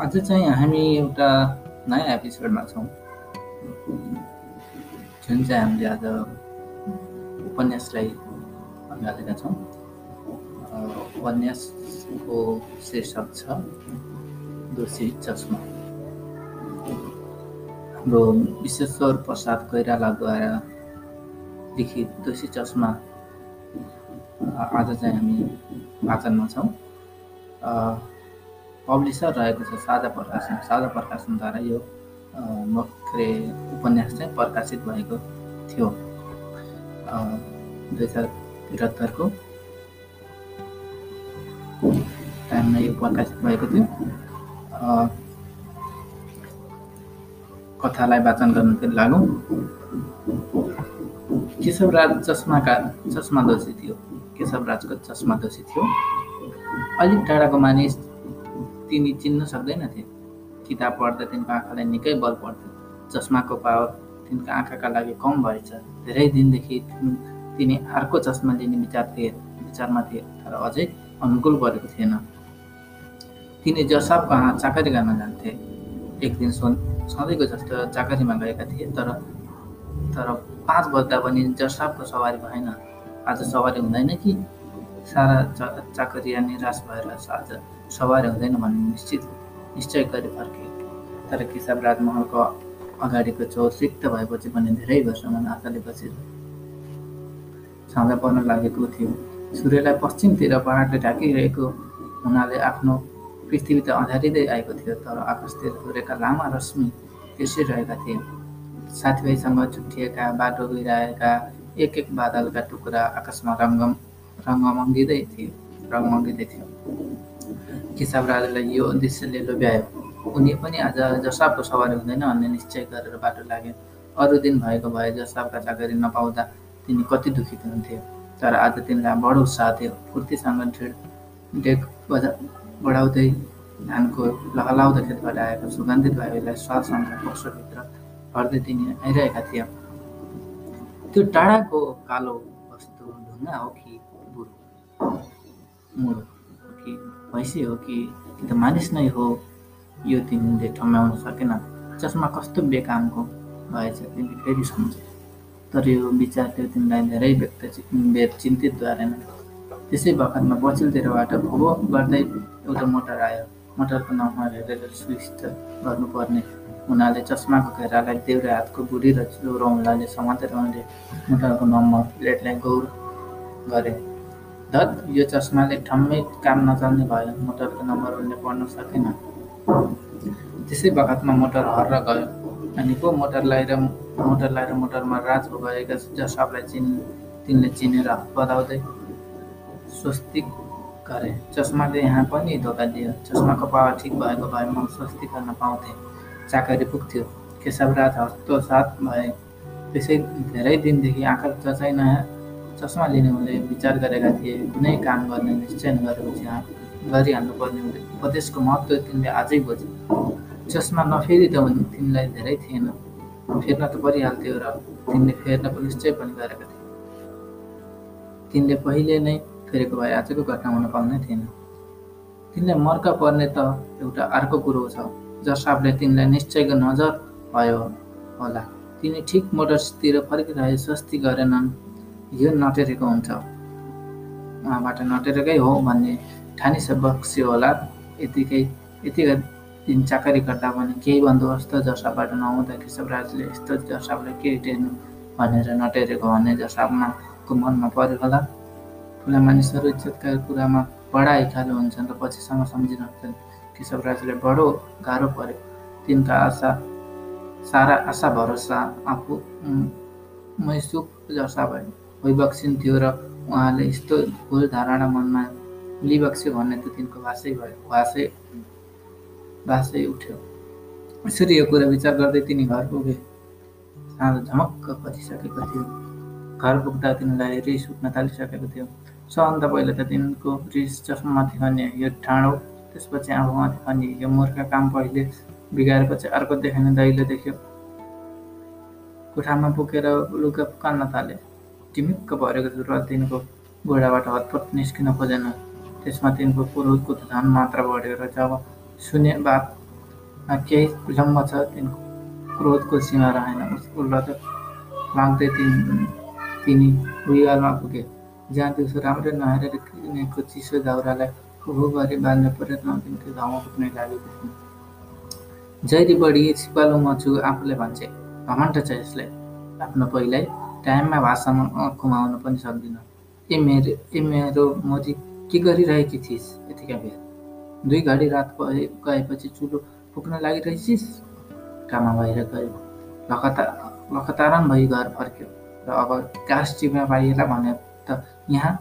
आज चाहिँ हामी एउटा नयाँ एपिसोडमा छौँ। जुन चाहिँ हामीले आज उपन्यासलाई अँगालेका छौँ। उपन्यासको शीर्षक छ दोषी चस्मा। हाम्रो विश्वेश्वर प्रसाद कोइरालाद्वारा लिखित दोषी चस्मा आज चाहिँ हामी वाचनमा छौँ। पब्लिसर रहेको छ साझा प्रकाशन साझा प्रकाशनद्वारा यो के उपन्यास चाहिँ प्रकाशित भएको थियो। दुई हजार त्रिहत्तरको टाइममा यो प्रकाशित भएको थियो। कथालाई वाचन गर्नु लागौँ। केशवराज चस्माका चस्मा दोषी थियो। केशवराजको चस्मा दोषी थियो। अलिक टाढाको मानिस तिनी चिन्न सक्दैनथे किताब पढ्दा तिनको आँखालाई निकै बल पर्थ्यो। चस्माको पावर तिनको आँखाका लागि कम भएछ। धेरै दिनदेखि तिनी अर्को चस्मा लिने विचार थिए विचारमा थिए तर अझै अनुकूल गरेको थिएन। तिनी जसाब कहाँ चाकरी गर्न जान्थे। एक दिन सोन सधैँको जस्तो चाकरीमा गएका थिए तर तर पाँच बज्दा पनि जसाबको सवारी भएन। आज सवारी हुँदैन कि? सारा चाकरिया निराश भएर आज सवार हुँदैन भन्ने निश्चित निश्चय गरी फर्के। तर किसाब राजमहलको अगाडिको चौर रिक्त भएपछि पनि धेरै वर्षमा आशाले बसेर साँझ पर्न लागेको थियो। सूर्यलाई पश्चिमतिर पहाडले ढाकिरहेको हुनाले आफ्नो पृथ्वी त अँध्यारिँदै आएको थियो तर आकाशतिर सूर्यका लामा रश्मि तिर्सिरहेका थिए। साथीभाइसँग छुट्टिएका बाटो गइरहेका एक एक बादलका टुक्रा आकाशमा रङ्ग रङ्ग मङ्गिँदै थियो रङ मङ्गिँदै थियो केशव राजालाई यो उद्देश्यले लोभ्यायो उनी पनि आज जसाबको सवारी हुँदैन भन्ने निश्चय गरेर बाटो लागे अरू दिन भएको भए जसाबका चाकरी नपाउँदा तिनी कति दुखित हुन्थे। तर आज तिनलाई बडो उत्साह थियो। फुर्तीसँग ढेड डेक बजा बढाउँदै धानको लहलाउँदा खेतबाट आएको सुगन्धित वायुलाई स्वादसँग पशुभित्र भर्दै तिनी आइरहेका थिए। त्यो टाढाको कालो वस्तु ढुङ्गा हो कि बुढो मुडो कि भैँसी हो कि कि त मानिस नै हो यो तिमीले ठम्याउन सकेन। चस्मा कस्तो बेकामको भएछ तिमीले फेरि सम्झे। तर यो विचारले तिमीलाई धेरै व्यक्त चिन्तित गरेन त्यसै बखतमा पछिल्लोतिरबाट भोगो गर्दै एउटा मोटर आयो। मोटरको नम्बर हेरेर स्विच गर्नुपर्ने। हुनाले चस्माको घेरालाई देउरे हातको बुढी र चौरौँलाले समातेर उनले मोटरको नम्बर प्लेटलाई गौर गरे। धत यो चस्माले ठम्मै काम नचल्ने भयो। मोटरको नम्बर उनले पढ्न सकेन। त्यसै बखतमा मोटर हर्र गयो। अनि को मोटरलाई र मोटरलाई र मोटरमा राज गएका जसाबलाई चिन् तिनले चिनेर बधाउँदै स्वस्तिक गरे। चस्माले यहाँ पनि धोका दियो। चस्माको पावर ठिक भएको भए म स्वस्ति गर्न पाउँथेँ। चाकरी पुग्थ्यो। केशवराज हस्तसाथ भए। त्यसै धेरै दिनदेखि आँखा चचाइ नयाँ चस्मा लिने उनले विचार गरेका थिए कुनै काम गर्ने निश्चय गरेपछि गरिहाल्नु पर्ने उपदेशको महत्त्व तिनले आजै बुझे। चस्मा नफेरि त तिनलाई धेरै थिएन। फेर्न त परिहाल्थ्यो र तिनले फेर्नको निश्चय पनि गरेका थिए। तिनले पहिले नै फेरेको भए आजको घटना हुन पाउने थिएन। तिनलाई मर्का पर्ने त एउटा अर्को कुरो छ जसाबले तिनलाई निश्चयको नजर भयो होला। तिनी ठिक मोटरतिर फर्किरहे स्वस्ति गरेनन्। यो नटेरेको हुन्छ। उहाँबाट नटेरेकै हो भन्ने ठानिस बक्स्यो होला। यतिकै यतिका दिन चाकरी गर्दा पनि केही बन्दोबस्त जसाबाट नहुँदा केशवराजले यस्तो जसाबलाई के टेर्नु भनेर नटेरेको भन्ने जसाबमा को मनमा पऱ्यो होला। ठुला मानिसहरू इज्जतका कुरामा बडा इखालो हुन्छन् र पछिसम्म सम्झिरहन्छन् केशवराजले बडो गाह्रो पर्यो। तिनका आशा सारा आशा भरोसा आफू मैसुक जसा भयो थियो र उहाँले यस्तो भुल धारणा मनमा लिबक्स्यो भन्ने त तिनको भाषै भयो भाषै भाषै उठ्यो यसरी यो कुरा विचार गर्दै तिनी घर पुगे साँझ झमक्क परिसकेको थियो घर पुग्दा तिनलाई रिस उठ्न थालिसकेको थियो सबभन्दा पहिला त तिनको रिस चस्मामाथि खन्ने यो ठाडो त्यसपछि आफूमाथि खन्ने यो मूर्ख काम पहिले बिगारेपछि अर्को देखाउने दैलो देख्यो कोठामा पुगेर लुगा फुकाल्न थाले टिमिक्क भरेको र तिनको घोडाबाट हतपत निस्किन खोजेन। त्यसमा तिनको पुरुषको झन मात्रा बढ्यो र जब सुने बात केही विलम्ब छ तिनको क्रोधको सीमा रहेन। उसको लत लाग्दै तिन तिनी भुइँगालमा पुगे। जहाँ दिउँसो राम्रै नहेरेर किनेको चिसो दाउरालाई उभो गरी बाँध्ने प्रयत्न तिनको घाउमा पुग्ने लागेको थियो। जहिले बढी सिपालु मछु आफूले भन्छे घमण्ड छ यसलाई आफ्नो पहिल्यै टाइममा भाषामा कुमाउन पनि सक्दिन। ए मेरो ए मेरो मोजी के गरिरहेकी थिइस् यतिका बेर? दुई घडी रात गएपछि चुलो पुग्न लागिरहेछिस्? कामा बाहिर गयो। लखता लखतारन भई घर फर्क्यो र अब गाँस चिप्न पाइएला भने त यहाँ?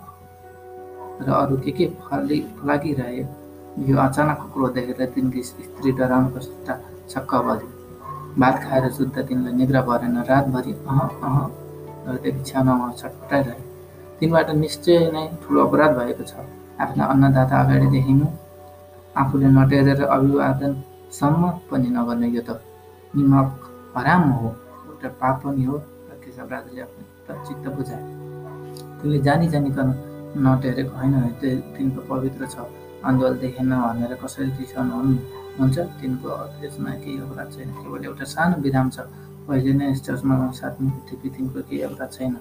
र अरू के के फलि लागिरहे यो अचानक क्रोध देखेर तिनकी स्त्री डराउन कस्ता छक्क भयो भात खाएर सुत्दा तिनलाई निद्रा भरेन। रातभरि अह अह। गर्दै बिछाउनमा छटपटाइरहे तिनबाट निश्चय नै ठुलो अपराध भएको छ। आफ्ना अन्नदाता अगाडि देखिनु आफूले नटेरेर अभिवादनसम्म पनि नगर्ने यो त निमक हराम हो। एउटा पाप पनि हो र केशव राजाले आफ्नो चित्त बुझाए। तिनले जानी जानिकन नटेरेको होइन तिनको पवित्र छ। अन्धोल देखेन भनेर कसरी रिसाउनु हुन्छ। तिनको त्यसमा केही अपराध छैन। केवल एउटा सानो विधान छ। पहिले नै साट्ने बित्तिकै तिनको केही अपराध छैन।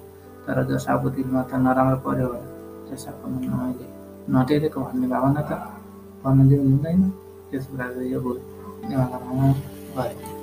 तर जसाको दिलमा त नराम्रो पर्यो होला जसाको मनमा मैले नटेरेको भन्ने भावना त भन्न दिनु हुँदैन। त्यस राजा यो गए